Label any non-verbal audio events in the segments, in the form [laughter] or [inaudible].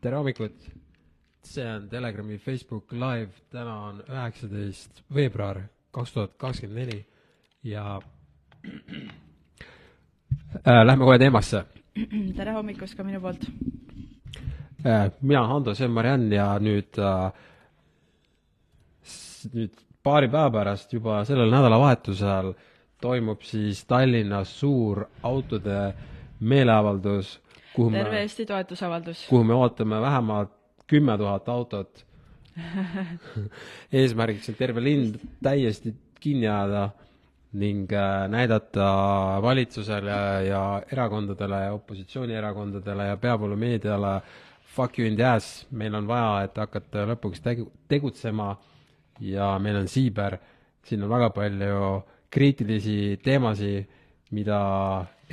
tere hommikut! see on Telegrami Facebook Live, täna on üheksateist veebruar kaks tuhat kakskümmend neli ja [clears throat] äh, lähme kohe teemasse. [clears throat] tere hommikust ka minu poolt! Äh, mina olen Hando, see on Mariann ja nüüd äh,, nüüd paari päeva pärast juba sellel nädalavahetusel toimub siis Tallinnas suur autode meeleavaldus, terve me, Eesti toetusavaldus. kuhu me ootame vähemalt kümme tuhat autot. [laughs] eesmärgiks on terve linn täiesti kinni ajada ning äh, näidata valitsusele ja erakondadele ja opositsioonierakondadele ja peavoolumeediale fuck you in the ass, meil on vaja, et hakata lõpuks tegu-, tegutsema ja meil on siiber, siin on väga palju kriitilisi teemasid, mida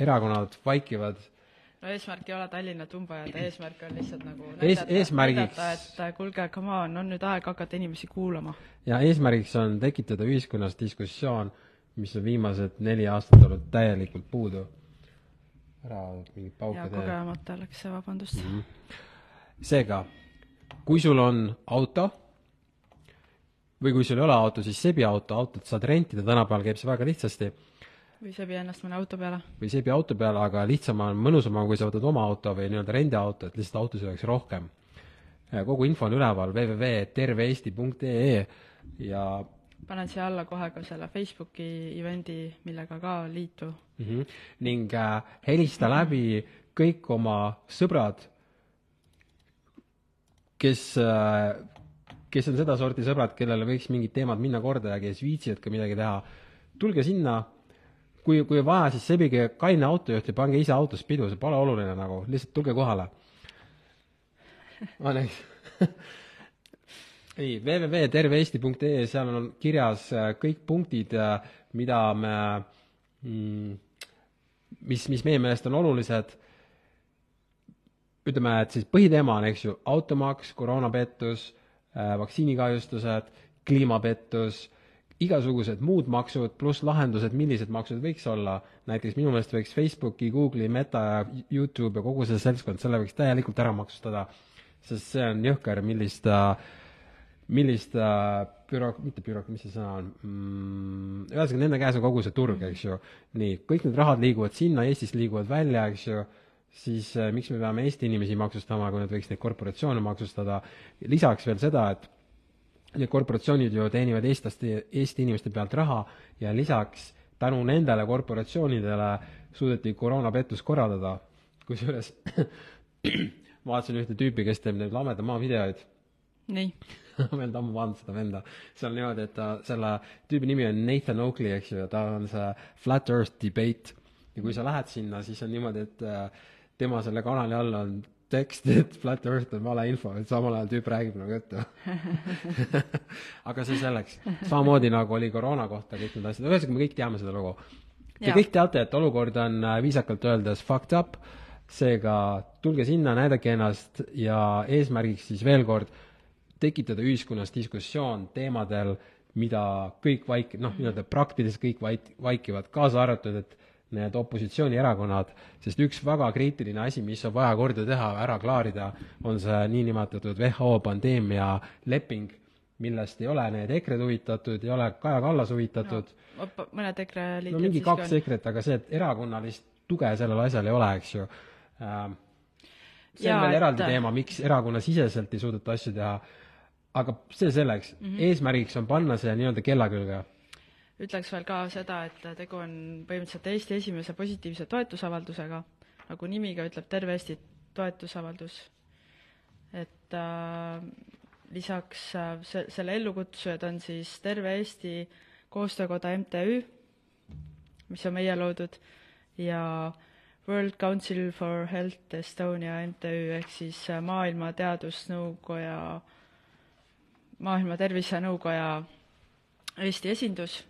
erakonnad vaikivad no eesmärk ei ole Tallinnat umbe ajada, eesmärk on lihtsalt nagu Ees- eesmärgiks- näidata, et kuulge, come on, on nüüd aeg hakata inimesi kuulama. ja eesmärgiks on tekitada ühiskonnas diskussioon, mis on viimased neli aastat olnud täielikult puudu. ära mingit pauke ja tee. kogemata läks see, vabandust mm. -hmm. seega, kui sul on auto või kui sul ei ole auto, siis sebi auto, autot saad rentida, tänapäeval käib see väga lihtsasti, või sebi ennast mõne auto peale. või sebi auto peale, aga lihtsam on, mõnusam on, kui sa võtad oma auto või nii-öelda rendiauto, et lihtsalt autosid oleks rohkem. kogu info on üleval www.terveeesti.ee ja panen siia alla kohe ka selle Facebooki event'i, millega ka liitu. mm -hmm. ning äh, helista läbi kõik oma sõbrad, kes äh, kes on sedasorti sõbrad, kellele võiks mingid teemad minna korda ja kes viitsivad ka midagi teha, tulge sinna, kui, kui vaja, siis sebige kaine autojuht ja pange ise autos pidu, see pole oluline nagu, lihtsalt tulge kohale. on eks? [laughs] ei, www.terveeesti.ee, seal on kirjas äh, kõik punktid, äh, mida me mm, mis, mis meie meelest on olulised, ütleme, et siis põhiteema on, eks ju, automaks, koroonapettus, vaktsiinikahjustused, kliimapettus, igasugused muud maksud, pluss lahendused, millised maksud võiks olla, näiteks minu meelest võiks Facebooki, Google'i, Meta ja Youtube ja kogu see seltskond, selle võiks täielikult ära maksustada, sest see on jõhker, millist millist büro-, mitte büro-, mis see sõna on? Mm,, ühesõnaga nende käes on kogu see turg, eks ju. nii, kõik need rahad liiguvad sinna, Eestist liiguvad välja, eks ju, siis äh, miks me peame Eesti inimesi maksustama, kui nad võiks neid korporatsioone maksustada, lisaks veel seda, et need korporatsioonid ju teenivad eestlaste, Eesti inimeste pealt raha ja lisaks tänu nendele korporatsioonidele suudeti koroonapettus korraldada, kusjuures [clears throat] vaatasin ühte tüüpi, kes teeb neid lameda maa videoid nii, [laughs] ma olen ammu vaadanud seda venda. seal on niimoodi, et ta, selle tüübi nimi on Nathan Oakley, eks ju, ja ta on see Flat Earth Debate. ja kui sa lähed sinna, siis on niimoodi, et äh, tema selle kanali all on tekst, et Flat Earth on valeinfo, et samal ajal tüüp räägib nagu juttu [laughs] aga see selleks. samamoodi nagu oli koroona kohta kõik need asjad, ühesõnaga me kõik teame seda lugu. Te Jaa. kõik teate, et olukord on äh, viisakalt öeldes fucked up, seega tulge sinna, näidake ennast ja eesmärgiks siis veel kord tekitada ühiskonnas diskussioon teemadel, mida kõik vaik-, noh, nii-öelda praktiliselt kõik vaik-, vaikivad, kaasa arvatud, et need opositsioonierakonnad, sest üks väga kriitiline asi, mis on vaja korda teha, ära klaarida, on see niinimetatud WHO pandeemia leping, millest ei ole need EKRE-d huvitatud, ei ole Kaja Kallas huvitatud no, mõned EKRE no liikmed mingi siiski kaks. EKRE-t, aga see, et erakonnalist tuge sellel asjal ei ole, eks ju ähm, see Jaa, on veel eraldi et- teema, miks erakonnasiseselt ei suudeta asju teha, aga see selleks mm, -hmm. eesmärgiks on panna see nii-öelda kella külge. Ütleks veel ka seda, et tegu on põhimõtteliselt Eesti esimese positiivse toetusavaldusega, nagu nimi ka ütleb, terve Eesti toetusavaldus. et äh, lisaks äh, se-, selle ellukutsujad on siis Terve Eesti Koostöökoda MTÜ, mis on meie loodud, ja World Council for Health Estonia MTÜ ehk siis Maailma Teadusnõukoja, Maailma Tervisenõukoja Eesti esindus,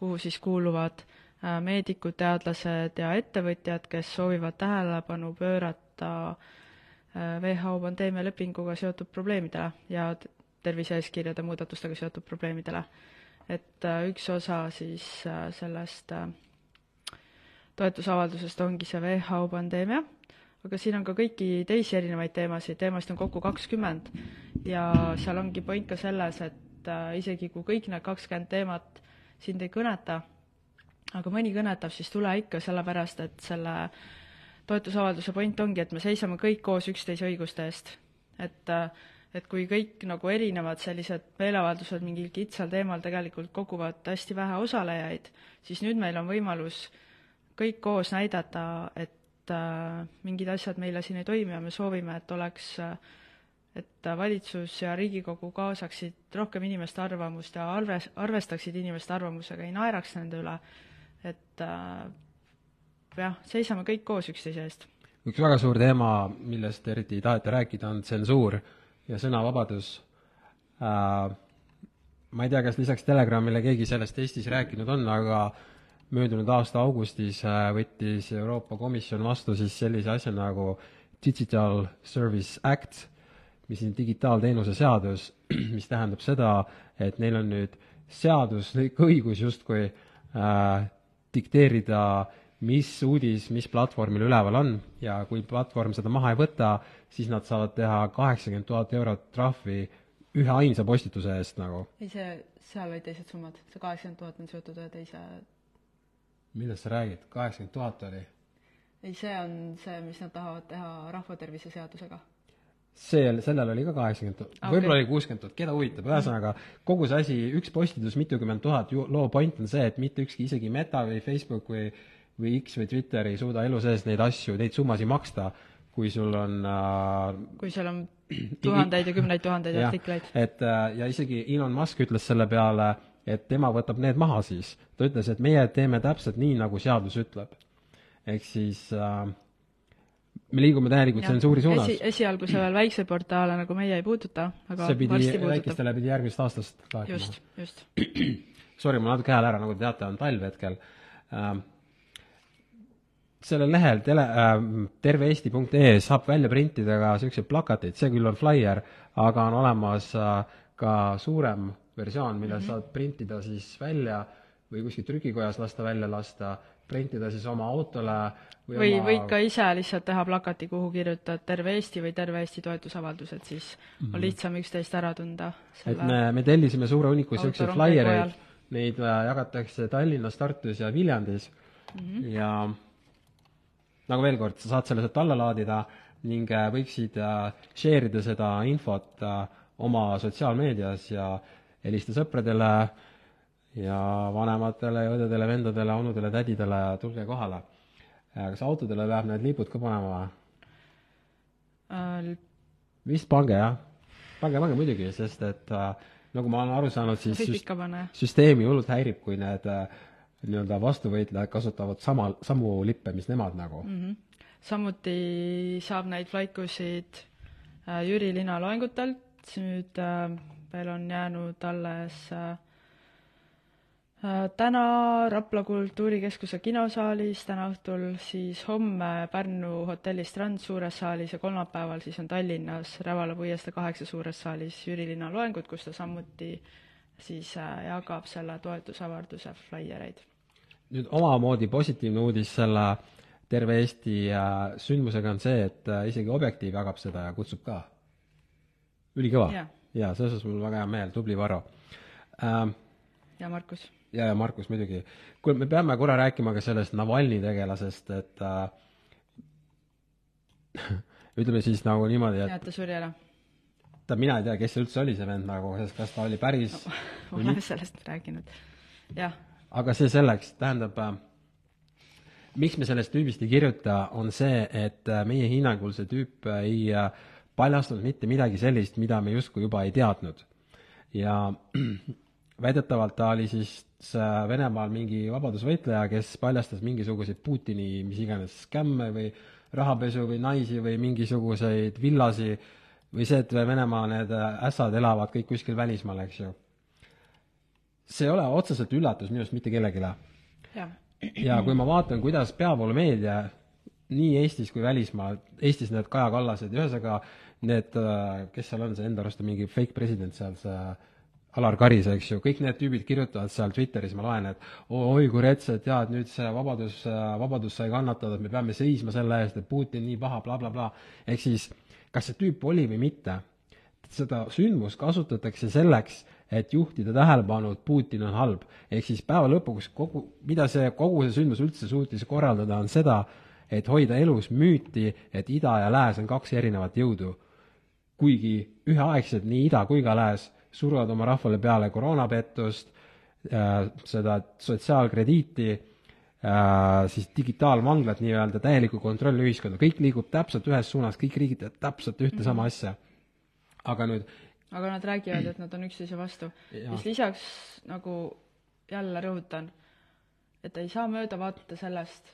kuhu siis kuuluvad äh, meedikud, teadlased ja ettevõtjad, kes soovivad tähelepanu pöörata äh, WHO pandeemialepinguga seotud probleemidele ja tervise-eeskirjade muudatustega seotud probleemidele. et äh, üks osa siis sellest toetusavaldusest ongi see WHO pandeemia, aga siin on ka kõiki teisi erinevaid teemasid, teemasid on kokku kakskümmend ja seal ongi point ka selles, et isegi kui kõik need kakskümmend teemat sind ei kõneta, aga mõni kõnetab, siis tule ikka, sellepärast et selle toetusavalduse point ongi, et me seisame kõik koos üksteise õiguste eest. et, et kui kõik nagu erinevad sellised meeleavaldused mingil kitsal teemal tegelikult koguvad hästi vähe osalejaid, siis nüüd meil on võimalus kõik koos näidata, et äh, mingid asjad meile siin ei toimi ja me soovime, et oleks et valitsus ja Riigikogu kaasaksid rohkem inimeste arvamust ja arves, arvestaksid inimeste arvamusega, ei naeraks nende üle, et äh, jah, seisame kõik koos üksteise eest. üks väga suur teema, millest eriti ei taheta rääkida, on tsensuur ja sõnavabadus äh,. ma ei tea, kas lisaks Telegramile keegi sellest Eestis rääkinud on, aga möödunud aasta augustis äh, võttis Euroopa Komisjon vastu siis sellise asja nagu Digital Service Act, mis on digitaalteenuse seadus, [clears throat] mis tähendab seda, et neil on nüüd seaduslik õigus justkui äh, dikteerida, mis uudis mis platvormil üleval on ja kui platvorm seda maha ei võta, siis nad saavad teha kaheksakümmend tuhat eurot trahvi ühe ainsa postituse eest nagu. ei, see, seal olid teised summad, see kaheksakümmend tuhat on seotud ühe teise millest sa räägid, kaheksakümmend tuhat oli? ei, see on see, mis nad tahavad teha rahvatervise seadusega see, sellel oli ka kaheksakümmend tuhat okay., võib-olla oli kuuskümmend tuhat, keda huvitab, ühesõnaga kogu see asi, üks postitus, mitukümmend tuhat, loo point on see, et mitte ükski, isegi Meta või Facebook või või X või Twitter ei suuda elu sees neid asju, neid summasid maksta, kui sul on äh, kui seal on [clears throat] tuhandeid ja kümneid tuhandeid artikleid. et äh, ja isegi Elon Musk ütles selle peale, et tema võtab need maha siis. ta ütles, et meie teeme täpselt nii, nagu seadus ütleb. ehk siis äh, me liigume täielikult tsensuuri suunas Esi,. esialgu see veel väikseid portaale nagu meie ei puuduta, aga see pidi, väikestele pidi järgmisest aastast laekuma. just, just. [clears throat] Sorry, mul natuke hääl ära, nagu te teate, on talv hetkel ähm,. sellel lehel tele äh,, terveeesti.ee saab välja printida ka niisuguseid plakateid, see küll on flaier, aga on olemas äh, ka suurem versioon, mille mm -hmm. saad printida siis välja või kuskil trükikojas lasta välja lasta printida siis oma autole või, või oma... võid ka ise lihtsalt teha plakati, kuhu kirjutad Terve Eesti või Terve Eesti toetusavaldus, et siis mm -hmm. on mhm. lihtsam üksteist ära tunda. et me, me tellisime suure hunniku niisuguseid flaiereid, neid äh, jagatakse Tallinnas, Tartus ja Viljandis mm -hmm. ja nagu veel kord, sa saad selle sealt alla laadida ning äh, võiksid äh, share ida seda infot oma sotsiaalmeedias ja helista sõpradele, ja vanematele ja õdedele, vendadele, onudele, tädidele, tulge kohale. Kas autodele peab need lipud ka panema äh...? vist pange, jah. pange, pange muidugi, sest et äh, nagu ma olen aru saanud, siis süst süsteemi hullult häirib, kui need äh, nii-öelda vastuvõitlejad kasutavad sama, samu lippe, mis nemad nagu mm. -hmm. samuti saab neid flaikusid Jüri Lina loengutelt, nüüd veel on jäänud alles Äh, täna Rapla Kultuurikeskuse kinosaalis, täna õhtul siis homme Pärnu hotelli Strand suures saalis ja kolmapäeval siis on Tallinnas Rävala puiestee kaheksa suures saalis Jüri Linna loengud, kus ta samuti siis äh, jagab selle toetusavalduse flaiereid. nüüd omamoodi positiivne uudis selle terve Eesti äh, sündmusega on see, et isegi Objektiiv jagab seda ja kutsub ka. ülikõva. jaa, selles osas mul väga hea meel, tubli Varro ähm,. ja Markus ja, ja Markus muidugi. kuule, me peame korra rääkima ka sellest Navalnõi tegelasest, et äh, [laughs] ütleme siis nagu niimoodi, et ja, et ta suri ära. ta, mina ei tea, kes see üldse oli, see vend nagu, kas ta oli päris no, [laughs] ma olen sellest rääkinud, jah. aga see selleks, tähendab äh, miks me sellest tüübist ei kirjuta, on see, et äh, meie hinnangul see tüüp ei äh, paljastanud mitte midagi sellist, mida me justkui juba ei teadnud. ja [clears throat] väidetavalt ta oli siis äh, Venemaal mingi vabadusvõitleja, kes paljastas mingisuguseid Putini mis iganes skämme või rahapesu või naisi või mingisuguseid villasi või see, et Venemaa need äh, ässad elavad kõik kuskil välismaal, eks ju. see ei ole otseselt üllatus minu arust mitte kellelegi. ja kui ma vaatan, kuidas peavoolumeedia nii Eestis kui välismaal, Eestis need Kaja Kallased ühesõnaga need, äh, kes seal on, see enda arust on mingi fake president seal, see Alar Karis, eks ju, kõik need tüübid kirjutavad seal Twitteris, ma loen, et oi kui rets, et jaa, et nüüd see vabadus, vabadus sai kannatada, et me peame seisma selle eest, et Putin nii paha bla,, blablabla. ehk siis kas see tüüp oli või mitte, seda sündmust kasutatakse selleks, et juhtida tähelepanu, et Putin on halb. ehk siis päeva lõpuks kogu, mida see, kogu see sündmus üldse suutis korraldada, on seda, et hoida elus müüti, et ida ja lääs on kaks erinevat jõudu. kuigi üheaegselt nii ida kui ka lääs suruvad oma rahvale peale koroonapettust, äh, seda sotsiaalkrediiti, äh, siis digitaalvanglat nii-öelda, täielikku kontrolli ühiskonda, kõik liigub täpselt ühes suunas, kõik riigid teevad täpselt ühte mm -hmm. sama asja. aga nüüd aga nad räägivad, et nad on üksteise vastu. mis lisaks nagu jälle rõhutan, et ei saa mööda vaadata sellest,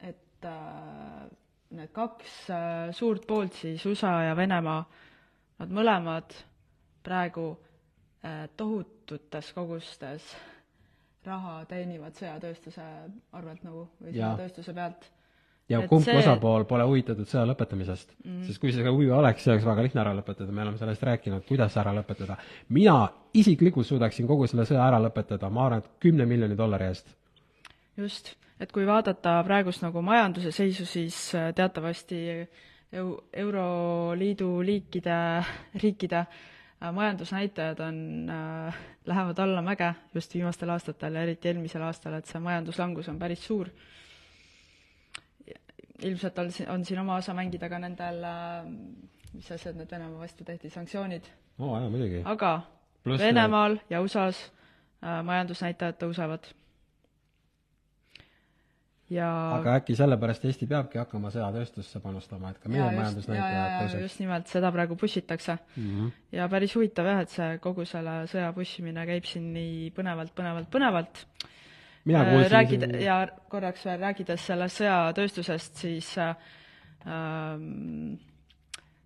et äh, need kaks äh, suurt poolt siis, USA ja Venemaa, nad mõlemad praegu äh, tohututes kogustes raha teenivad sõjatööstuse arvelt nagu või sõjatööstuse pealt. ja et kumb see... osapool pole huvitatud sõja lõpetamisest mm. -hmm. sest kui see huvi oleks, see oleks väga lihtne ära lõpetada, me oleme sellest rääkinud, kuidas ära lõpetada. mina isiklikult suudaksin kogu selle sõja ära lõpetada, ma arvan, et kümne miljoni dollari eest. just, et kui vaadata praegust nagu majanduse seisu, siis äh, teatavasti eu-, Euroliidu liikide, riikide majandusnäitajad on äh,, [laughs] lähevad allamäge just viimastel aastatel ja eriti eelmisel aastal, et see majanduslangus on päris suur. ilmselt on, on siin oma osa mängida ka nendel äh,, mis asjad nüüd Venemaa vastu tehti, sanktsioonid. oo oh, aga Plus Venemaal ja USA-s äh, majandusnäitajad tõusevad ja aga äkki sellepärast Eesti peabki hakkama sõjatööstusse panustama, et ka meie majandusnäitajad tõuseks? just nimelt, seda praegu push itakse mm. -hmm. ja päris huvitav jah, et see, kogu selle sõja push imine käib siin nii põnevalt, põnevalt, põnevalt. mina kuulsin äh, räägida siin... ja korraks veel rääkides sellest sõjatööstusest, siis äh, ähm,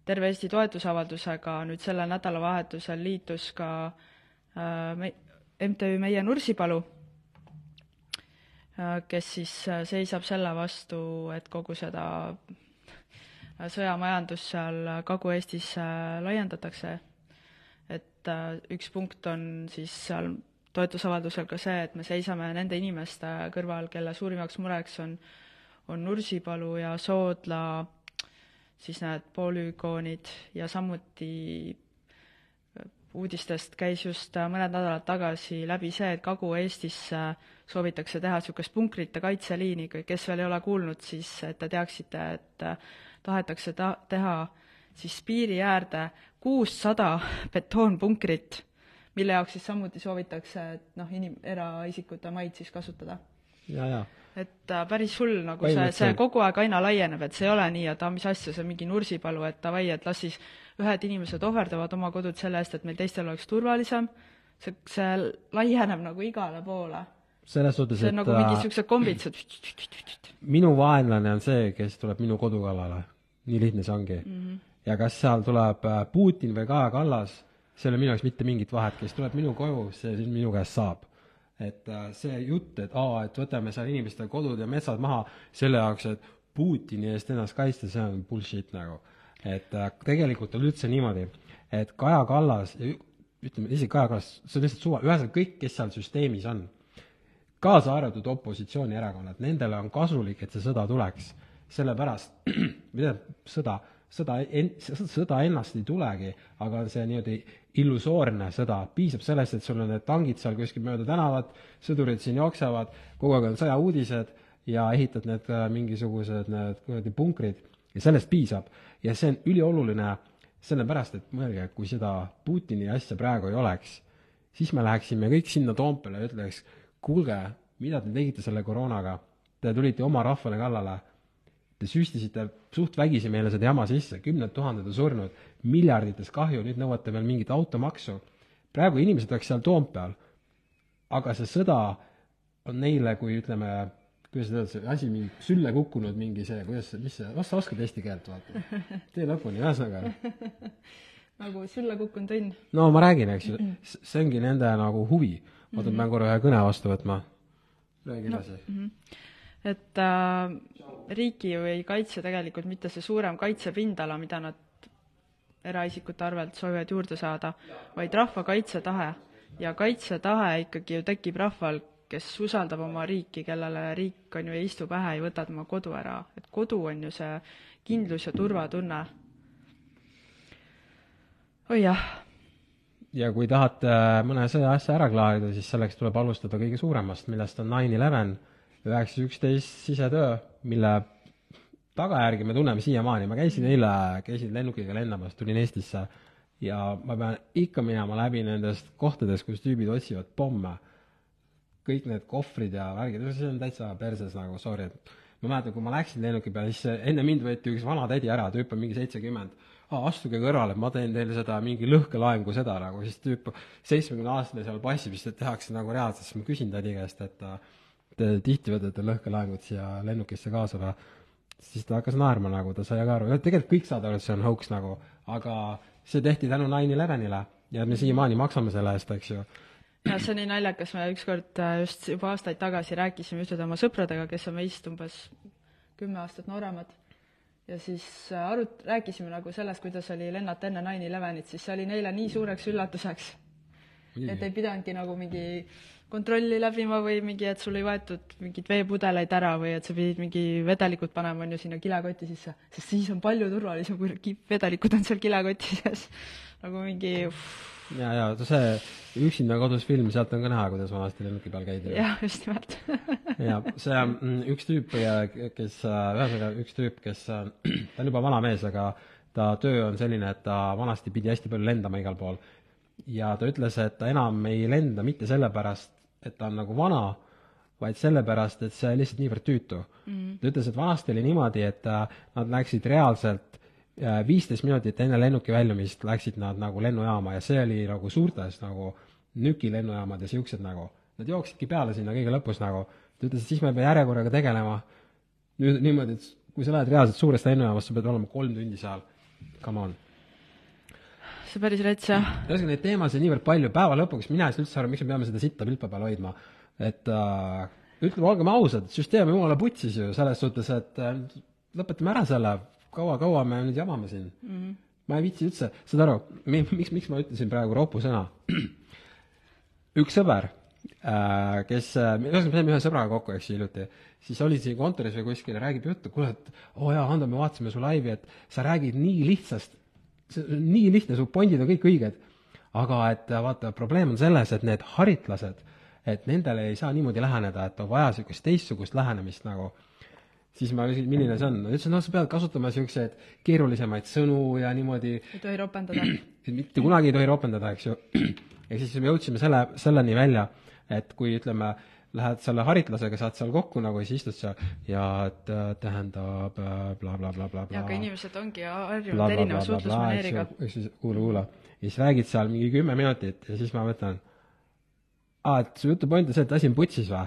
terve Eesti toetusavaldusega nüüd sellel nädalavahetusel liitus ka äh, me, MTÜ Meie Nursipalu kes siis äh, seisab selle vastu, et kogu seda äh, sõjamajandust seal Kagu-Eestis laiendatakse. et üks punkt on siis seal toetusavaldusel ka see, et me seisame nende inimeste kõrval, kelle suurimaks mureks on, on Nursipalu ja Soodla, siis need polügoonid ja samuti uudistest käis just mõned nädalad tagasi läbi see, et Kagu-Eestisse soovitakse teha niisugust punkrite kaitseliini, kes veel ei ole kuulnud, siis et te teaksite, et äh, tahetakse ta-, teha siis piiri äärde kuussada betoonpunkrit, mille jaoks siis samuti soovitakse, et noh, inim-, eraisikute maid siis kasutada. et äh, päris hull, nagu see, see kogu aeg aina laieneb, et see ei ole nii, et aa, mis asja, see on mingi Nursipalu, et davai, et las siis ühed inimesed ohverdavad oma kodud selle eest, et meil teistel oleks turvalisem, see, see laieneb nagu igale poole selles suhtes, et see on nagu mingi niisugused äh, kombitsad. minu vaenlane on see, kes tuleb minu kodu kallale. nii lihtne see ongi mm. -hmm. ja kas seal tuleb äh, Putin või Kaja Kallas, see ei ole minu jaoks mitte mingit vahet, kes tuleb minu koju, see siis minu käest saab. et äh, see jutt, et aa, et võtame seal inimeste kodud ja metsad maha selle jaoks, et Putini eest ennast kaitsta, see on bullshit nagu. Et tegelikult on üldse niimoodi, et Kaja Kallas, ütleme isegi Kaja Kallas, see on lihtsalt suva, ühesõnaga kõik, kes seal süsteemis on kaasa arvatud opositsioonierakonnad, nendele on kasulik, et see sõda tuleks. sellepärast, [clears throat] tähendab, sõda, sõda en-, sõda ennast ei tulegi, aga see niimoodi illusoorne sõda, piisab sellest, et sul on need tangid seal kuskil mööda tänavat, sõdurid siin jooksevad, kogu aeg on sõjauudised ja ehitad need äh, mingisugused need kuradi punkrid ja sellest piisab. ja see on ülioluline sellepärast, et mõelge, kui seda Putini asja praegu ei oleks, siis me läheksime kõik sinna Toompeale ja ütleks, kuulge, mida te tegite selle koroonaga? Te tulite oma rahvale kallale, te süstisite suht vägisi meile seda jama sisse, kümned tuhanded on surnud, miljardites kahju, nüüd nõuate veel mingit automaksu. praegu inimesed oleks seal Toompeal, aga see sõda on neile, kui ütleme, kuidas öelda, see asi mingi sülle kukkunud mingi see, kuidas see, mis see, kas sa oskad eesti keelt vaata? tee lõpuni, ühesõnaga [laughs] nagu sülle kukkunud õnn. no ma räägin, eks ju, see ongi nende nagu huvi oota, ma pean korra ühe kõne vastu võtma. räägi edasi no,. Mm -hmm. et äh, riiki ju ei kaitse tegelikult mitte see suurem kaitsepindala, mida nad eraisikute arvelt soovivad juurde saada, vaid rahva kaitsetahe. ja kaitsetahe ikkagi ju tekib rahval, kes usaldab oma riiki, kellele riik on ju ei istu pähe, ei võta tema kodu ära, et kodu on ju see kindlus ja turvatunne. oi jah ja kui tahate mõne sõja asja ära klaarida, siis selleks tuleb alustada kõige suuremast, millest on nine eleven, üheksas üksteist sisetöö, mille tagajärgi me tunneme siiamaani, ma käisin eile, käisin lennukiga lendamas, tulin Eestisse ja ma pean ikka minema läbi nendest kohtadest, kus tüübid otsivad pomme. Kõik need kohvrid ja värgid, see on täitsa perses nagu, sorry, et ma mäletan, kui ma läksin lennuki peale, siis enne mind võeti üks vana tädi ära, tüüp on mingi seitsekümmend. Astuge kõrvale, ma teen teile seda mingi lõhkelaengu seda nagu, siis tüüp, seitsmekümne aastane seal passib, siis tehakse nagu reaalselt, siis ma küsin tädi käest, et te tihti võtate lõhkelaengut siia lennukisse kaasa või? siis ta hakkas naerma nagu, ta sai ka aru, tegelikult kõik saavad aru, et see on hoax nagu, aga see tehti tänu nine elevenile ja me siiamaani maksame selle eest, eks ju [clears throat] ja see on nii naljakas, me ükskord äh, just juba aastaid tagasi rääkisime ühtede oma sõpradega, kes on meist umbes kümme aastat nooremad. Ja siis äh, arut-, rääkisime nagu sellest, kuidas oli lennata enne nine elevenit, siis see oli neile nii suureks üllatuseks. et ei pidanudki nagu mingi kontrolli läbima või mingi, et sul ei võetud mingeid veepudeleid ära või et sa pidid mingi vedelikud panema, on ju, sinna kilekoti sisse, sest siis on palju turvalisem, kui vedelikud on seal kilekoti sees. nagu mingi uff ja, ja see Üksinda kodus film, sealt on ka näha, kuidas vanasti lennuki peal käidi. jah, just nimelt [laughs] ja see mm, üks tüüp, kes, ühesõnaga üks tüüp, kes, [clears throat] ta on juba vana mees, aga ta töö on selline, et ta vanasti pidi hästi palju lendama igal pool. ja ta ütles, et ta enam ei lenda mitte sellepärast, et ta on nagu vana, vaid sellepärast, et see lihtsalt niivõrd tüütu mm. -hmm. ta ütles, et vanasti oli niimoodi, et nad läksid reaalselt viisteist minutit enne lennuki väljumist läksid nad nagu lennujaama ja see oli nagu suurtes nagu Nüki lennujaamad ja siuksed nagu, nad jooksidki peale sinna kõige lõpus nagu. ta ütles, et siis me peame järjekorraga tegelema. nüüd niimoodi, et kui sa lähed reaalselt suurest lennujaamast, sa pead olema kolm tundi seal. Come on. see päris rets, jah. ühesõnaga, neid teemasid niivõrd palju, päeva lõpuks mina ei saa üldse aru, miks me peame seda sitta pilpa peal hoidma. et äh, ütleme, olgem ausad, süsteem on jumala putsis ju selles suhtes, et äh, lõpetame ära selle kaua-kaua me nüüd jamame siin mm. -hmm. ma ei viitsi üldse, saad aru, miks, miks ma ütlesin praegu ropu sõna? [clears throat] üks sõber äh,, kes, ühesõnaga me saime ühe sõbraga kokku, eks ju, hiljuti, siis oli siin kontoris või kuskil ja räägib juttu, kuule, et oo oh jaa, Hando, me vaatasime su laivi, et sa räägid nii lihtsast, nii lihtne, su pointid on kõik õiged, aga et vaata, probleem on selles, et need haritlased, et nendele ei saa niimoodi läheneda, et on vaja niisugust teistsugust lähenemist nagu siis ma küsisin, milline see on, ta ütles, noh, sa pead kasutama niisuguseid keerulisemaid sõnu ja niimoodi ei tohi ropendada. [clears throat] mitte kunagi ei tohi ropendada, eks ju. [clears throat] ja siis me jõudsime selle, selleni välja, et kui ütleme, lähed selle haritlasega, saad seal kokku nagu ja siis istud seal ja et äh, tähendab blablabla bla, bla, bla, ja aga inimesed ongi harjunud erineva suhtlusmaneeriga. kuula, kuula. ja siis räägid seal mingi kümme minutit ja siis ma mõtlen, aa, et su jutu point on see, et asi on putsis või?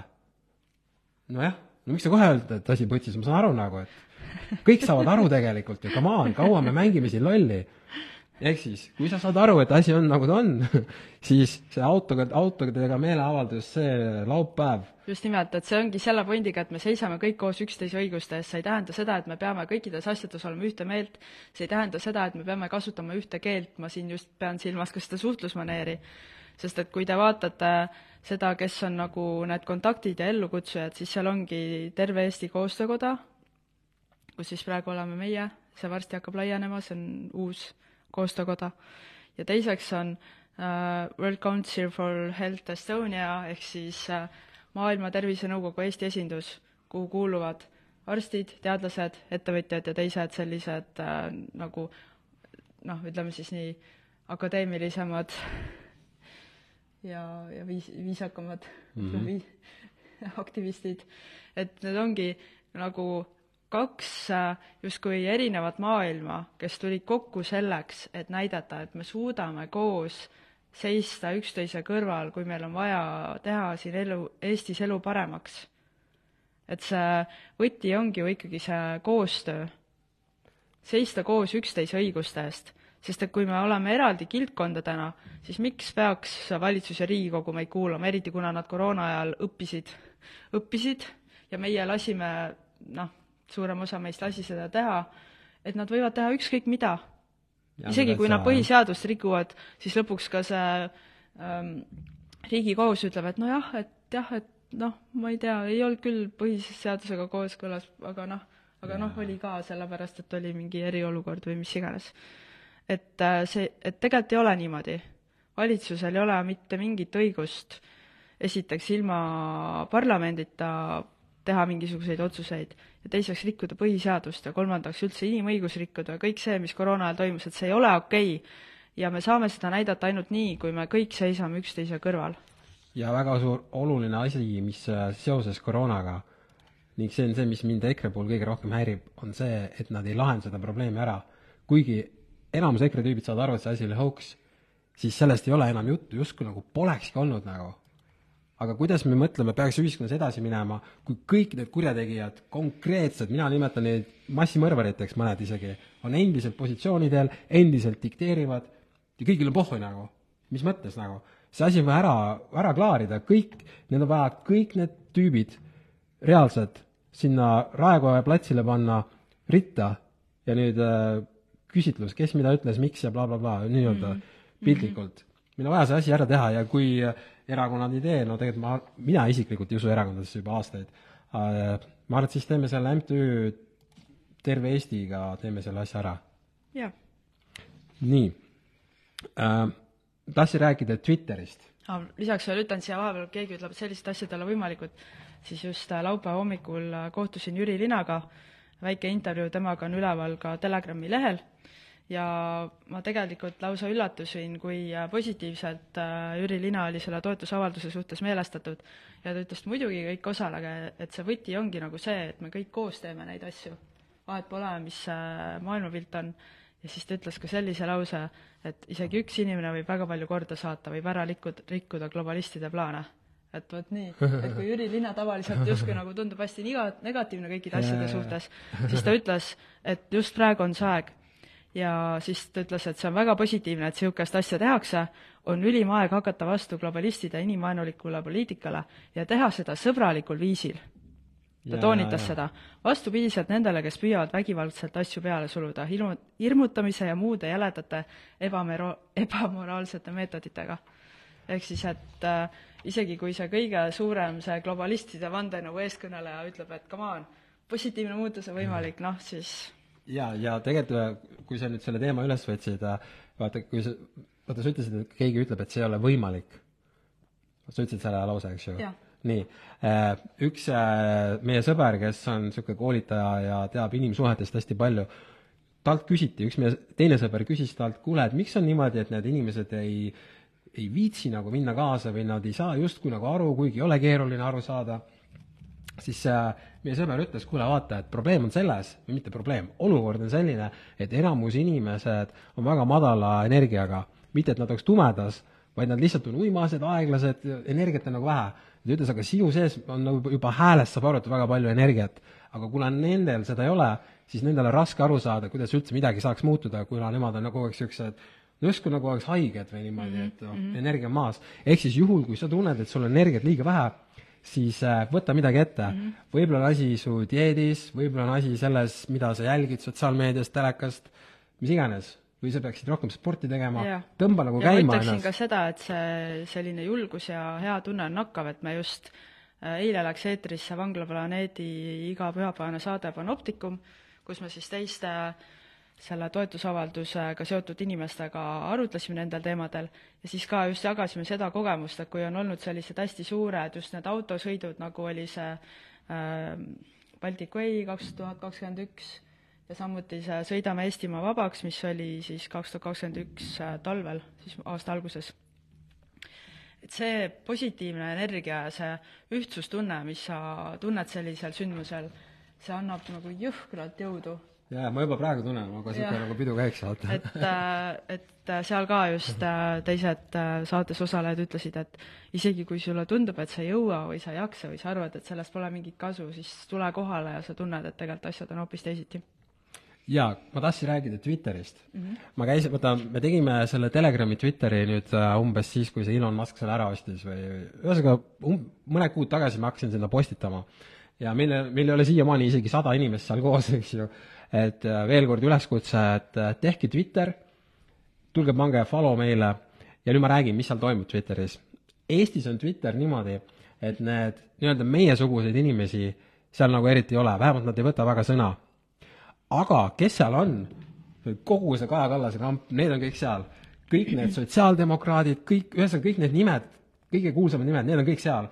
nojah no miks sa kohe ütled, et asi putsis, ma saan aru nagu, et kõik saavad aru tegelikult ju, come on, kaua me mängime siin lolli. ehk siis, kui sa saad aru, et asi on nagu ta on, [laughs] siis see autoga, autodega meeleavaldus, see laupäev. just nimelt, et see ongi selle pointiga, et me seisame kõik koos üksteise õiguste eest, see ei tähenda seda, et me peame kõikides asjades olema ühte meelt, see ei tähenda seda, et me peame kasutama ühte keelt, ma siin just pean silmas ka seda suhtlusmaneeri, sest et kui te vaatate äh, seda, kes on nagu need kontaktid ja ellukutsujad, siis seal ongi Terve Eesti Koostöökoda, kus siis praegu oleme meie, see varsti hakkab laienema, see on uus koostöökoda, ja teiseks on uh, World Council for Health Estonia ehk siis uh, Maailma Tervisenõukogu Eesti esindus, kuhu kuuluvad arstid, teadlased, ettevõtjad ja teised sellised uh, nagu noh, ütleme siis nii akadeemilisemad ja, ja viis, viisakamad [laughs] mm -hmm. viis, aktivistid, et need ongi nagu kaks äh, justkui erinevat maailma, kes tulid kokku selleks, et näidata, et me suudame koos seista üksteise kõrval, kui meil on vaja teha siin elu, Eestis elu paremaks. et see võti ongi ju ikkagi see koostöö, seista koos üksteise õiguste eest sest et kui me oleme eraldi kildkondadena, siis miks peaks valitsus ja Riigikogu meid kuulama, eriti kuna nad koroona ajal õppisid, õppisid ja meie lasime, noh, suurem osa meist lasi seda teha, et nad võivad teha ükskõik mida. isegi kui nad põhiseadust rikuvad, siis lõpuks ka see ähm, riigikohus ütleb, et nojah, et jah, et noh, ma ei tea, ei olnud küll põhiseadusega kooskõlas, aga noh, aga noh, oli ka sellepärast, et oli mingi eriolukord või mis iganes. Et äh, see, et tegelikult ei ole niimoodi. valitsusel ei ole mitte mingit õigust esiteks ilma parlamendita teha mingisuguseid otsuseid ja teiseks rikkuda põhiseadust ja kolmandaks üldse inimõigusi rikkuda ja kõik see, mis koroona ajal toimus, et see ei ole okei okay. ja me saame seda näidata ainult nii, kui me kõik seisame üksteise kõrval. ja väga suur oluline asi, mis äh, seoses koroonaga ning see on see, mis mind EKRE puhul kõige rohkem häirib, on see, et nad ei lahenda seda probleemi ära. kuigi enamus EKRE tüübid saavad aru, et see asi oli hoogs, siis sellest ei ole enam juttu, justkui nagu polekski olnud nagu. aga kuidas me mõtleme, peaks ühiskonnas edasi minema, kui kõik need kurjategijad, konkreetsed, mina nimetan neid massimõrvariteks, mõned isegi, on endiselt positsioonidel, endiselt dikteerivad ja kõigil on pohhui nagu. mis mõttes nagu? see asi on vaja ära, ära klaarida, kõik, need on vaja, kõik need tüübid reaalselt sinna Raekoja platsile panna ritta ja nüüd äh, küsitlus, kes mida ütles, miks ja blablabla bla, bla, nii-öelda mm -hmm. piltlikult. meil on vaja see asi ära teha ja kui erakonnad ei tee, no tegelikult ma, mina isiklikult ei usu erakondadesse juba aastaid äh,, ma arvan, et siis teeme selle MTÜ terve Eestiga, teeme selle asja ära. jah. nii äh,, tahtsin rääkida Twitterist ah,. lisaks veel ütlen siia vahepeal, keegi ütleb, et sellised asjad ei ole võimalikud, siis just äh, laupäeva hommikul äh, kohtusin Jüri Linaga, väike intervjuu temaga on üleval ka Telegrami lehel ja ma tegelikult lausa üllatusin, kui äh, positiivselt Jüri Lina oli selle toetusavalduse suhtes meelestatud ja ta ütles, et muidugi kõik osalege, et see võti ongi nagu see, et me kõik koos teeme neid asju. vahet pole, mis maailmapilt on ja siis ta ütles ka sellise lause, et isegi üks inimene võib väga palju korda saata, võib ära rikkuda, rikkuda globalistide plaane. Et vot nii, et kui Jüri Linna tavaliselt justkui nagu tundub hästi niga-, negatiivne kõikide asjade suhtes, siis ta ütles, et just praegu on see aeg. ja siis ta ütles, et see on väga positiivne, et niisugust asja tehakse, on ülim aeg hakata vastu globalistide inimvaenulikule poliitikale ja teha seda sõbralikul viisil ta ja, toonitas ja, ja. seda. vastupidiselt nendele, kes püüavad vägivaldselt asju peale suruda, hirmu, hirmutamise ja muude jäledate ebamero-, ebamoraalsete meetoditega. ehk siis, et äh, isegi kui see kõige suurem, see globalistide vandenõu eeskõneleja ütleb, et come on, positiivne muutus on võimalik, noh siis ja, ja tegelikult, kui sa nüüd selle teema üles võtsid, äh, vaata, kui sa, vaata, sa ütlesid, et keegi ütleb, et see ei ole võimalik. sa ütlesid selle lause, eks ju? nii, äh, üks äh, meie sõber, kes on niisugune koolitaja ja teab inimsuhetest hästi palju, talt küsiti, üks meie teine sõber küsis talt, kuule, et miks on niimoodi, et need inimesed ei, ei viitsi nagu minna kaasa või nad ei saa justkui nagu aru, kuigi ei ole keeruline aru saada, siis äh, meie sõber ütles, kuule vaata, et probleem on selles, või mitte probleem, olukord on selline, et enamus inimesed on väga madala energiaga, mitte et nad oleks tumedas, vaid nad lihtsalt on uimased, aeglased, energiat on nagu vähe ta ütles, aga sinu sees on nagu juba häälest saab aru, et väga palju energiat. aga kuna nendel seda ei ole, siis nendel on raske aru saada, kuidas üldse midagi saaks muutuda, kuna nemad on nagu kogu aeg niisugused no justkui nagu oleks haiged või niimoodi mm, -hmm. et noh, mhm. energia on maas. ehk siis juhul, kui sa tunned, et sul on energiat liiga vähe, siis äh, võta midagi ette mm. -hmm. võib-olla on asi su dieedis, võib-olla on asi selles, mida sa jälgid sotsiaalmeediast, telekast, mis iganes või sa peaksid rohkem sporti tegema, tõmba nagu ja käima ennast. ka seda, et see selline julgus ja hea tunne on nakkav, et me just äh, eile läks eetrisse Vanglaplaneedi iga pühapäevane saade Panoptikum, kus me siis teiste selle toetusavaldusega seotud inimestega arutlesime nendel teemadel ja siis ka just jagasime seda kogemust, et kui on olnud sellised hästi suured just need autosõidud, nagu oli see äh, Baltic Way kaks tuhat kakskümmend üks, ja samuti see Sõidame Eestimaa vabaks, mis oli siis kaks tuhat kakskümmend üks äh, talvel, siis aasta alguses. et see positiivne energia ja see ühtsustunne, mis sa tunned sellisel sündmusel, see annab nagu jõhkralt jõudu. Jaa, ma juba praegu tunnen, aga niisugune nagu pidu käiks, vaata. et, äh, et äh, seal ka just teised saates osalejad ütlesid, et isegi kui sulle tundub, et sa ei jõua või sa ei jaksa või sa arvad, et sellest pole mingit kasu, siis tule kohale ja sa tunned, et tegelikult asjad on hoopis teisiti jaa, ma tahtsin rääkida Twitterist mm. -hmm. ma käisin, vaata, me tegime selle Telegrami Twitteri nüüd äh, umbes siis, kui see Elon Musk selle ära ostis või ühesõnaga um-, mõned kuud tagasi ma hakkasin sinna postitama. ja meil, meil ei ole siiamaani isegi sada inimest seal koos, eks ju, et äh, veel kord üleskutse, et äh, tehke Twitter, tulge pange follow meile ja nüüd ma räägin, mis seal toimub Twitteris. Eestis on Twitter niimoodi, et need nii-öelda meiesuguseid inimesi seal nagu eriti ei ole, vähemalt nad ei võta väga sõna. aga kes seal on, kogu see Kaja Kallase kamp, need on kõik seal. kõik need sotsiaaldemokraadid, kõik, ühesõnaga kõik need nimed, kõige kuulsamad nimed, need on kõik seal.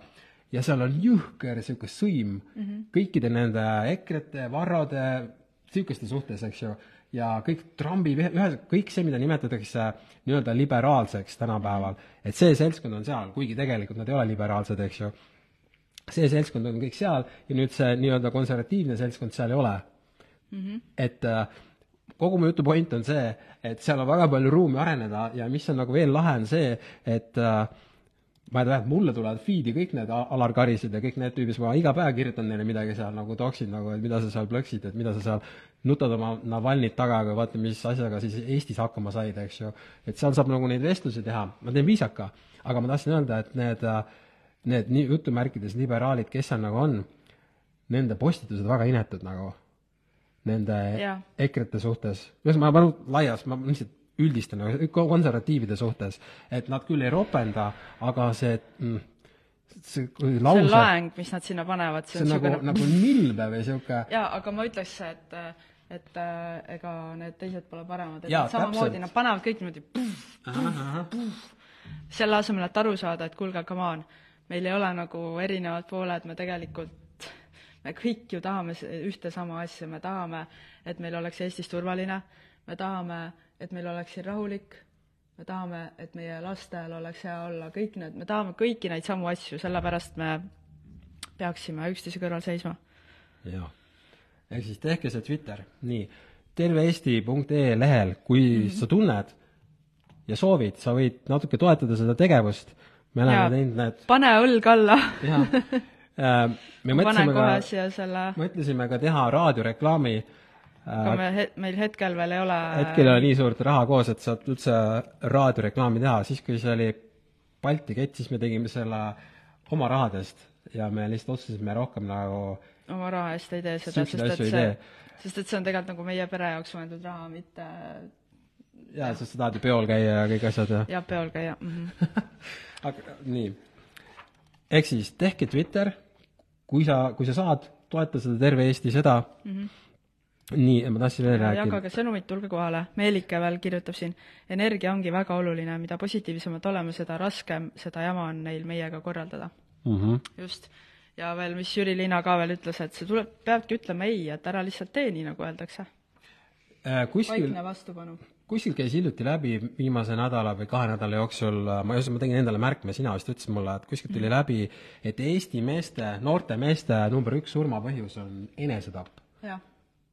ja seal on jõhker niisugune sõim mm -hmm. kõikide nende EKRE-te, Varrode, niisuguste suhtes, eks ju ja kõik Trumpi, ühesõnaga kõik see, mida nimetatakse nii-öelda liberaalseks tänapäeval, et see seltskond on seal, kuigi tegelikult nad ei ole liberaalsed, eks ju. see seltskond on kõik seal ja nüüd see nii-öelda konservatiivne seltskond seal ei ole mm. -hmm. et äh, kogu mu jutu point on see, et seal on väga palju ruumi areneda ja mis on nagu veel lahe, on see, et äh, ma ei tea, mulle tulevad feed'i kõik need Alar Karised ja kõik need tüübid, ma iga päev kirjutan neile midagi seal nagu toksin nagu, et mida sa seal plõksid, et mida sa seal nutad oma Navalnit taga, aga vaata, mis asjaga siis Eestis hakkama said, eks ju. et seal saab nagu neid vestlusi teha, ma teen viisaka, aga ma tahtsin öelda, et need, need nii jutumärkides liberaalid, kes seal nagu on, nende postitused väga inetud nagu, nende EKRE-te suhtes, ühesõnaga ma panen laias, ma lihtsalt üldistan nagu konservatiivide suhtes, et nad küll ei ropenda, aga see mm, see lause see laeng, mis nad sinna panevad, see on, see on nagu, nagu nilbe või niisugune jaa, aga ma ütleks, et et äh, ega need teised pole paremad, et Jaa, samamoodi nad panevad kõik niimoodi puh, puh, puh, selle asemel, et aru saada, et kuulge, come on, meil ei ole nagu erinevad pooled, me tegelikult, me kõik ju tahame ühte sama asja, me tahame, et meil oleks Eestis turvaline, me tahame, et meil oleks siin rahulik, me tahame, et meie lastel oleks hea olla, kõik need, me tahame kõiki neid samu asju, sellepärast me peaksime üksteise kõrval seisma. jah, ehk siis tehke see Twitter, nii, terveeesti.ee lehel, kui mm -hmm. sa tunned ja soovid, sa võid natuke toetada seda tegevust, me oleme teinud need pane õlg alla. Jah [laughs] me mõtlesime ka, selle... mõtlesime ka teha raadioreklaami. Äh, aga me he-, meil hetkel veel ei ole hetkel ei ole nii suurt raha koos, et saab üldse raadioreklaami teha, siis kui see oli Balti kett, siis me tegime selle oma rahadest ja me lihtsalt otsustasime rohkem nagu oma raha eest ei tee seda, sest et see, sest et see on tegelikult nagu meie pere jaoks mõeldud raha, mitte jaa, sest sa tahad ju peol käia ja kõik asjad ja jah, peol käia mm. -hmm. [laughs] aga nii, ehk siis tehke Twitter, kui sa, kui sa saad, toeta seda Terve Eesti seda mm, -hmm nii, ma tahtsin veel rääkida. jagage sõnumit, tulge kohale. Meelike veel kirjutab siin, energia ongi väga oluline, mida positiivsemad oleme, seda raskem seda jama on neil meiega korraldada mm. -hmm. just. ja veel, mis Jüri Liina ka veel ütles, et see tuleb, peabki ütlema ei, et ära lihtsalt tee nii, nagu öeldakse. Kuskil vaikne vastupanu. kuskil käis hiljuti läbi viimase nädala või kahe nädala jooksul, ma just, ma tegin endale märkme, sina vist ütlesid mulle, et kuskilt tuli mm läbi, et Eesti meeste, noorte meeste number üks surmapõhjus on enesetapp.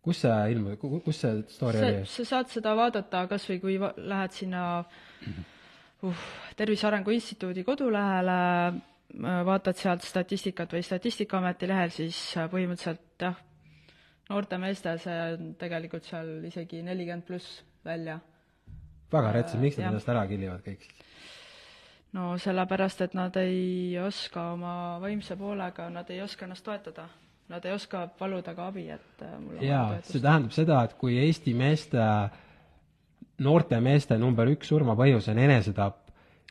kus see ilmus, kus see story see, oli? sa saad seda vaadata kas või kui va-, lähed sinna uh, Tervise Arengu Instituudi kodulehele, äh, vaatad sealt statistikat või Statistikaameti lehel, siis äh, põhimõtteliselt jah, noorte meeste see on tegelikult seal isegi nelikümmend pluss välja. väga rets, miks nad ennast ära killivad kõik no sellepärast, et nad ei oska oma vaimse poolega, nad ei oska ennast toetada nad ei oska paluda ka abi, et äh, mul on jaa, see tähendab seda, et kui Eesti meeste, noorte meeste number üks surmapõhjus on enesetapp,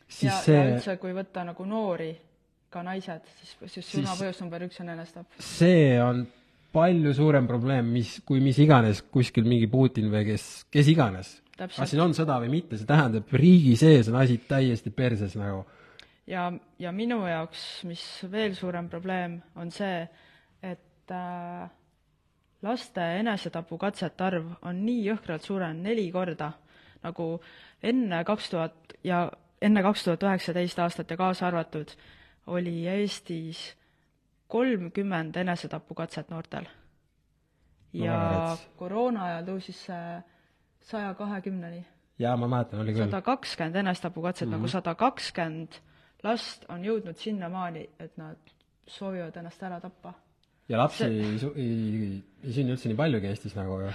siis ja, see ja üldse, kui võtta nagu noori, ka naised, siis, siis surmapõhjus number üks on enesetapp. see on palju suurem probleem, mis, kui mis iganes kuskil mingi Putin või kes, kes iganes. kas siin on sõda või mitte, see tähendab, riigi sees on asi täiesti perses nagu. ja, ja minu jaoks, mis veel suurem probleem, on see, et äh, laste enesetapukatsete arv on nii jõhkralt suurenenud, neli korda, nagu enne kaks tuhat ja enne kaks tuhat üheksateist aastat ja kaasa arvatud, oli Eestis kolmkümmend enesetapukatset noortel. ja koroona ajal tõusis see saja kahekümneni. jaa, ma mäletan, oli küll. sada kakskümmend enesetapukatset mm, -hmm. nagu sada kakskümmend last on jõudnud sinnamaani, et nad soovivad ennast ära tappa ja lapsi see... ei, ei, ei sünni üldse nii paljugi Eestis nagu ju.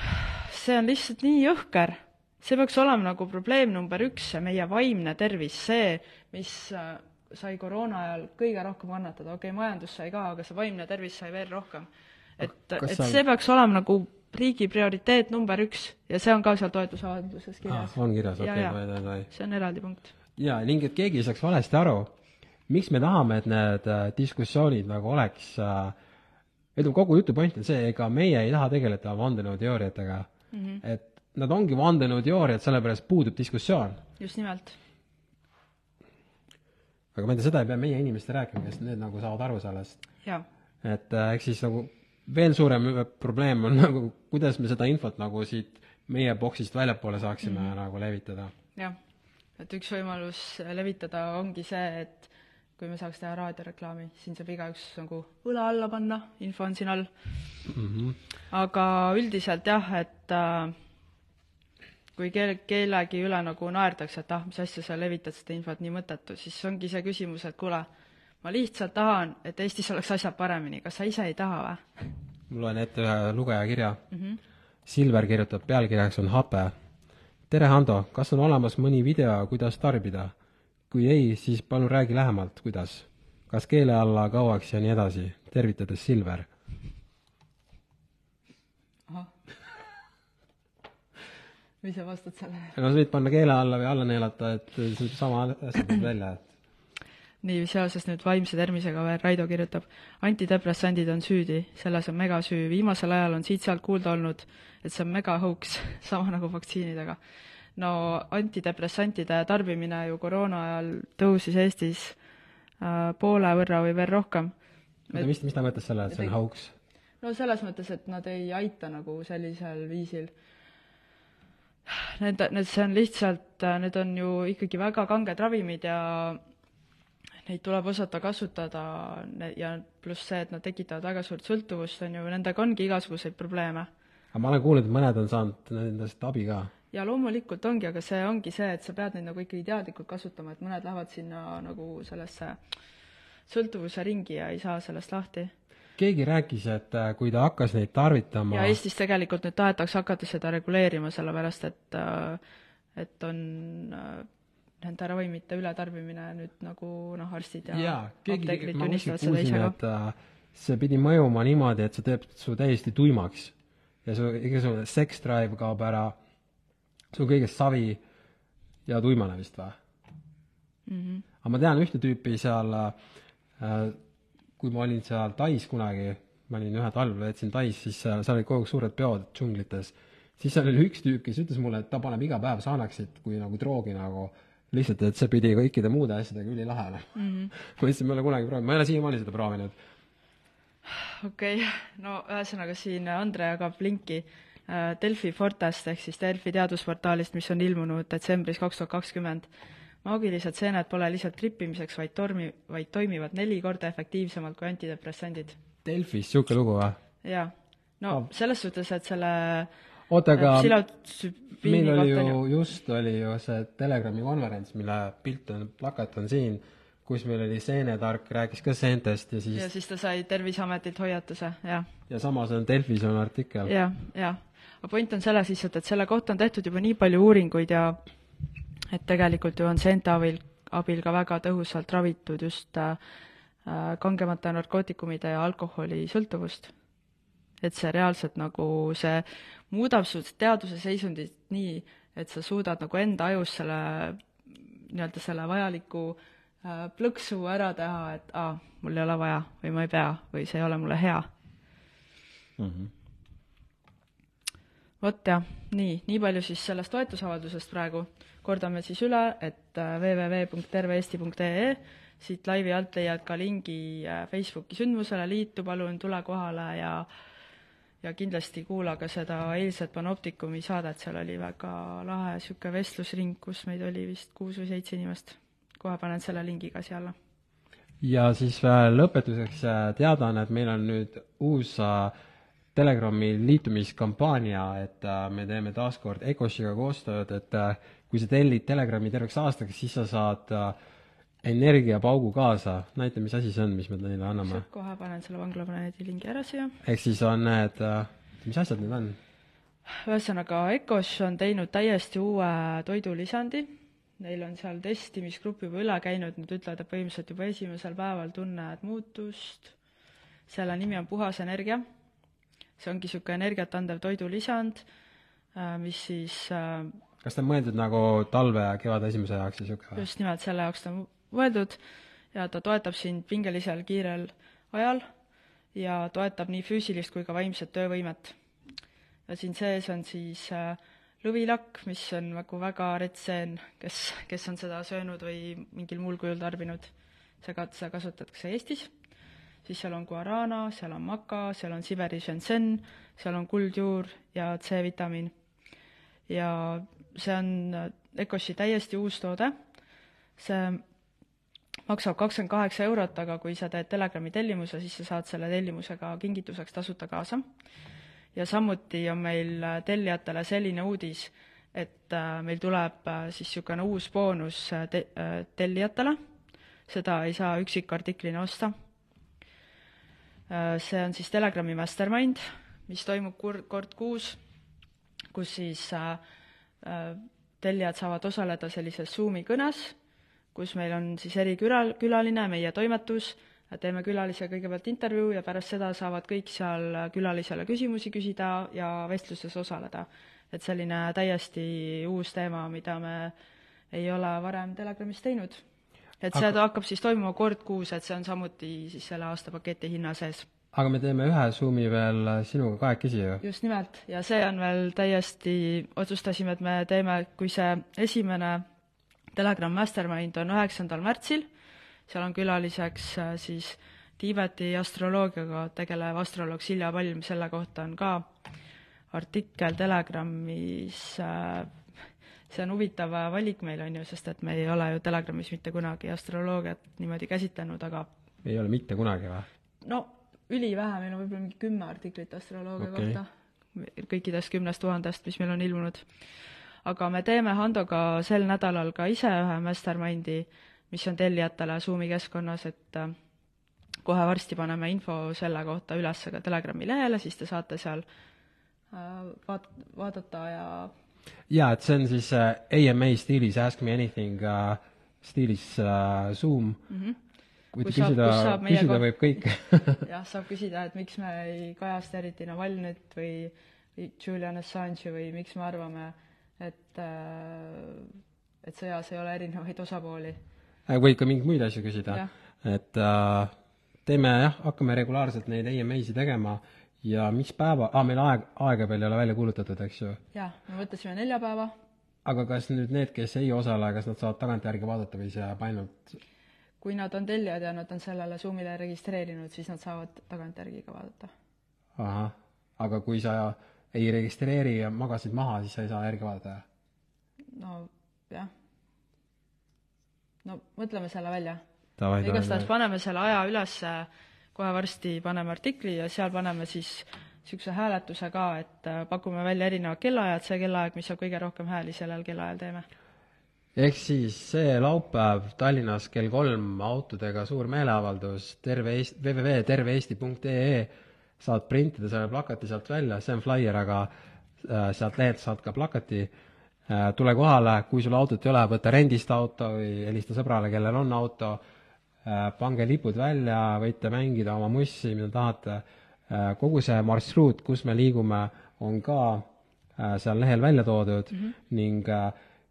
see on lihtsalt nii jõhker. see peaks olema nagu probleem number üks, see meie vaimne tervis, see, mis sai koroona ajal kõige rohkem kannatada, okei okay,, majandus sai ka, aga see vaimne tervis sai veel rohkem. et, et sa... see peaks olema nagu riigi prioriteet number üks ja see on ka seal toetusavalduses kirjas ah,. on kirjas, okei okay,, davai, davai. see on eraldi punkt. jaa, ning et keegi ei saaks valesti aru, miks me tahame, et need äh, diskussioonid nagu oleks äh, ütleme, kogu jutu point on see, ega meie ei taha tegeleda vandenõuteooriatega mm. -hmm. et nad ongi vandenõuteooriad, sellepärast puudub diskussioon. just nimelt. Aga ma ei tea, seda ei pea meie inimestele rääkima, kes need nagu saavad aru sellest. et äh, eks siis nagu veel suurem probleem on [laughs] nagu, kuidas me seda infot nagu siit meie boksist väljapoole saaksime mm -hmm. nagu levitada. jah, et üks võimalus levitada ongi see, et kui me saaks teha raadioreklaami, siin saab igaüks nagu õla alla panna, info on siin all mm. -hmm. aga üldiselt jah, et äh, kui kelle, kellegi üle nagu naerdakse, et ah, mis asja sa levitad seda infot, nii mõttetu, siis ongi see küsimus, et kuule, ma lihtsalt tahan, et Eestis oleks asjad paremini, kas sa ise ei taha või? ma loen ette ühe lugeja kirja mm. -hmm. Silver kirjutab, pealkirjaks on hape. tere, Hando, kas on olemas mõni video, kuidas tarbida? kui ei, siis palun räägi lähemalt, kuidas? kas keele alla, kauaks ja nii edasi, tervitades Silver. ahah. Mis sa vastad sellele? no sa võid panna keele alla või alla neelata, et see sama asja tuleb välja, et nii, seoses nüüd vaimse tervisega veel Raido kirjutab, antidepressandid on süüdi, selles on megasüü, viimasel ajal on siit-sealt kuulda olnud, et see on megahõuks, [laughs] sama nagu vaktsiinidega no antidepressantide tarbimine ju koroona ajal tõusis Eestis äh, poole võrra või veel rohkem. oota, mis, mis ta mõtles selle, et see on hauks? no selles mõttes, et nad ei aita nagu sellisel viisil. Need, need, see on lihtsalt, need on ju ikkagi väga kanged ravimid ja neid tuleb osata kasutada ja pluss see, et nad tekitavad väga suurt sõltuvust, on ju, nendega ongi igasuguseid probleeme. aga ma olen kuulnud, et mõned on saanud nendest abi ka ja loomulikult ongi, aga see ongi see, et sa pead neid nagu ikkagi teadlikult kasutama, et mõned lähevad sinna nagu sellesse sõltuvuse ringi ja ei saa sellest lahti. Keegi rääkis, et äh, kui ta hakkas neid tarvitama ja Eestis tegelikult nüüd tahetakse hakata seda reguleerima, sellepärast et äh, et on äh, nende ravimite ületarbimine nüüd nagu noh, arstid ja, ja keegi, ma kuskilt kuulsin, et see pidi mõjuma niimoodi, et see teeb su täiesti tuimaks ja su igasugune sex drive kaob ära sul kõigest savi ja tuimane vist või mm? -hmm. aga ma tean ühte tüüpi seal äh,, kui ma olin seal Tais kunagi, ma olin ühe talve veetsin Tais, siis seal, seal olid kogu aeg suured peod džunglites, siis seal oli üks tüüp, kes ütles mulle, et ta paneb iga päev Xanaxit kui nagu droogi nagu lihtsalt, et see pidi kõikide muude asjadega ülilahe olema mm. -hmm. ma ma ei ole kunagi proovinud, ma ei ole siiamaani seda proovinud. [sighs] okei okay., no ühesõnaga siin Andre jagab linki Äh, Delfi Fortest ehk siis Delfi teadusportaalist, mis on ilmunud detsembris kaks tuhat kakskümmend. Maagilised seened pole lihtsalt trippimiseks, vaid tormi, vaid toimivad neli korda efektiivsemalt kui antidepressandid. Delfis niisugune lugu või? jaa. no oh. selles suhtes, et selle oota, aga meil oli ju, just oli ju see Telegrami konverents, mille pilt on, plakat on siin, kus meil oli seenetark, rääkis ka seentest ja siis ja siis ta sai Terviseametilt hoiatuse, jah. ja samas on Delfis on artikkel ja,. jah, jah aga point on selles lihtsalt, et selle kohta on tehtud juba nii palju uuringuid ja et tegelikult ju on seente abil, abil ka väga tõhusalt ravitud just äh, äh, kangemate narkootikumide ja alkoholi sõltuvust. et see reaalselt nagu, see muudab su teaduse seisundit nii, et sa suudad nagu enda ajus selle nii-öelda selle vajaliku äh, plõksu ära teha, et aa, mul ei ole vaja või ma ei pea või see ei ole mulle hea mm. -hmm vot jah, nii, nii palju siis sellest toetusavaldusest praegu. kordame siis üle, et äh, www.terveeesti.ee, siit laivi alt leiad ka lingi äh, Facebooki sündmusele, liitu palun, tule kohale ja ja kindlasti kuula ka seda eilset Panoptikumi saadet, seal oli väga lahe niisugune vestlusring, kus meid oli vist kuus või seitse inimest. kohe panen selle lingi ka siia alla. ja siis veel lõpetuseks äh, teadaanne, et meil on nüüd uus äh, Telegrami liitumiskampaania, et äh, me teeme taas kord Ecosiga koostööd, et äh, kui sa tellid Telegrami terveks aastaks, siis sa saad äh, energiapaugu kaasa. näita, mis asi see on, mis me neile anname. kohe panen selle Vanglaplaneedi lingi ära siia. ehk siis on need, mis asjad need on? ühesõnaga, Ecos on teinud täiesti uue toidulisandi, neil on seal testimisgrupp juba üle käinud, nad ütlevad, et põhimõtteliselt juba esimesel päeval tunned muutust, selle nimi on Puhas Energia see ongi niisugune energiat andev toidulisand, äh, mis siis äh, kas ta on mõeldud nagu talve ja kevade esimese jaoks ja niisugune? just nimelt selle jaoks ta on mõeldud ja ta toetab sind pingelisel kiirel ajal ja toetab nii füüsilist kui ka vaimset töövõimet. ja siin sees on siis äh, lõvilakk, mis on nagu väga retseen, kes, kes on seda söönud või mingil muul kujul tarbinud. seda, seda kasutatakse Eestis siis seal on guarana, seal on maka, seal on Siberi žensen, seal on kuldjuur ja C-vitamiin. ja see on Ecoshi täiesti uus toode, see maksab kakskümmend kaheksa eurot, aga kui sa teed Telegrami tellimuse, siis sa saad selle tellimusega kingituseks tasuta kaasa. ja samuti on meil tellijatele selline uudis, et äh, meil tuleb äh, siis niisugune uus boonus äh, te-, tellijatele, seda ei saa üksikartiklina osta Äh, see on siis Telegrami Mastermind, mis toimub kur-, kord kuus, kus siis äh, äh, tellijad saavad osaleda sellises Zoomi kõnes, kus meil on siis erikülal-, külaline, meie toimetus, teeme külalisega kõigepealt intervjuu ja pärast seda saavad kõik seal külalisele küsimusi küsida ja vestluses osaleda. et selline täiesti uus teema, mida me ei ole varem Telegramis teinud et see aga... hakkab siis toimuma kord kuus, et see on samuti siis selle aastapaketi hinna sees. aga me teeme ühe Zoomi veel sinuga kahekesi ju? just nimelt, ja see on veel täiesti, otsustasime, et me teeme, kui see esimene Telegram Mastermind on üheksandal märtsil, seal on külaliseks äh, siis Tiibeti astroloogiaga tegelev astroloog Silja Palm, selle kohta on ka artikkel Telegramis äh, see on huvitav valik meil, on ju, sest et me ei ole ju Telegramis mitte kunagi astroloogiat niimoodi käsitlenud, aga ei ole mitte kunagi või? no ülivähe, meil on võib-olla mingi kümme artiklit astroloogia okay. kohta, kõikidest kümnest tuhandest, mis meil on ilmunud. aga me teeme Handoga sel nädalal ka ise ühe mastermind'i, mis on tellijatele Zoomi keskkonnas, et äh, kohe varsti paneme info selle kohta üles ka Telegrami lehele, siis te saate seal äh, vaat-, vaadata ja jaa, et see on siis äh, AMA stiilis Ask me anything äh, stiilis äh, Zoom mm. -hmm võite küsida, küsida võib kõik [laughs] jah, saab küsida, et miks me ei kajasta eriti Navalnõit või, või Julian Assange'i või miks me arvame, et, äh, et sõjas ei ole erinevaid osapooli. Äh, võib ka mingeid muid asju küsida. et äh, teeme jah, hakkame regulaarselt neid AMA-sid tegema ja mis päeva ah,, meil aeg, aega veel ei ole välja kuulutatud, eks ju? jah, me võtasime neljapäeva. aga kas nüüd need, kes ei osale, kas nad saavad tagantjärgi vaadata või see jääb ainult kui nad on tellijad ja nad on sellele Zoomile registreerinud, siis nad saavad tagantjärgi ka vaadata. ahah, aga kui sa ei registreeri ja magasid maha, siis sa ei saa järgi vaadata, jah? no jah. no mõtleme selle välja. igastahes paneme selle aja ülesse kohe varsti paneme artikli ja seal paneme siis niisuguse hääletuse ka, et äh, pakume välja erinevad kellaajad, see kellaaeg, mis saab kõige rohkem hääli, sellel kellaajal teeme. ehk siis see laupäev Tallinnas kell kolm autodega suur meeleavaldus, terve Eesti, www.terveeesti.ee, saad printida selle plakati sealt välja, see on flaier, aga äh, sealt lehelt saad ka plakati, äh, tule kohale, kui sul autot ei ole, võta rendist auto või helista sõbrale, kellel on auto, pange lipud välja, võite mängida oma mussi, mida tahate. Äh, kogu see marsruut, kus me liigume, on ka äh, seal lehel välja toodud mm -hmm. ning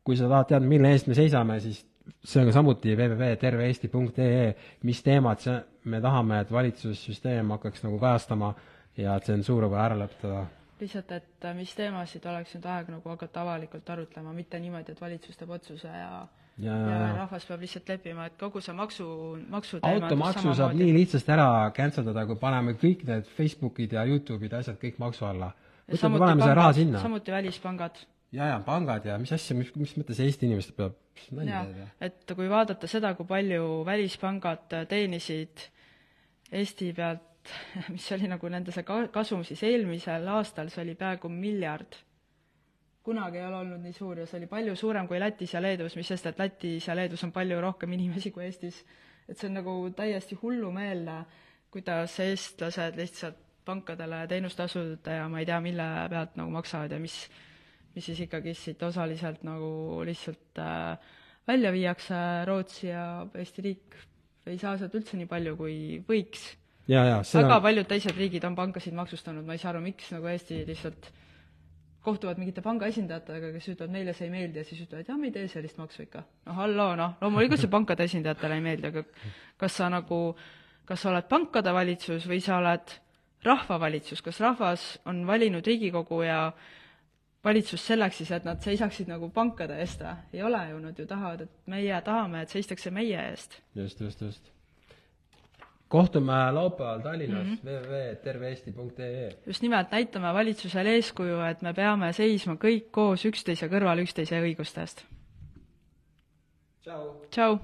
kui sa tahad teada, mille eest me seisame, siis see on samuti www.terveeesti.ee, mis teemad see, me tahame, et valitsussüsteem hakkaks nagu kajastama ja tsensuur võib ära lõpetada lihtsalt, et mis teemasid oleks nüüd aeg nagu hakata avalikult arutlema, mitte niimoodi, et valitsus teeb otsuse ja ja, ja rahvas peab lihtsalt leppima, et kogu see maksu, maksuteema automaksu saab nii lihtsasti ära cancel dada, kui paneme kõik need Facebookid ja Youtube'id ja asjad kõik maksu alla. paneme selle raha sinna. samuti välispangad. ja, ja pangad ja mis asja, mis, mis mõttes Eesti inimesed peab nalja teha? et kui vaadata seda, kui palju välispangad teenisid Eesti pealt, [laughs] mis oli nagu nende see kasum, siis eelmisel aastal see oli peaaegu miljard kunagi ei ole olnud nii suur ja see oli palju suurem kui Lätis ja Leedus, mis sest, et Lätis ja Leedus on palju rohkem inimesi kui Eestis. et see on nagu täiesti hullumeelne, kuidas eestlased lihtsalt pankadele teenustasud ja ma ei tea, mille pealt nagu maksavad ja mis, mis siis ikkagi siit osaliselt nagu lihtsalt äh, välja viiakse, Rootsi ja Eesti riik ei saa sealt üldse nii palju, kui võiks. väga on... paljud teised riigid on pankasid maksustanud, ma ei saa aru, miks nagu Eesti lihtsalt kohtuvad mingite panga esindajatega, kes ütlevad, meile see ei meeldi ja siis ütlevad, jah, me ei tee sellist maksu ikka. no halloo, noh, loomulikult see pankade esindajatele ei meeldi, aga kas sa nagu, kas sa oled pankade valitsus või sa oled rahvavalitsus, kas rahvas on valinud Riigikogu ja valitsus selleks siis, et nad seisaksid nagu pankade eest või? ei ole ju, nad ju tahavad, et meie tahame, et seistakse meie eest. just, just, just. Kohtume laupäeval Tallinnas mm -hmm. www.terveeesti.ee. just nimelt, näitame valitsusele eeskuju, et me peame seisma kõik koos üksteise kõrval üksteise õiguste eest. tšau. tšau.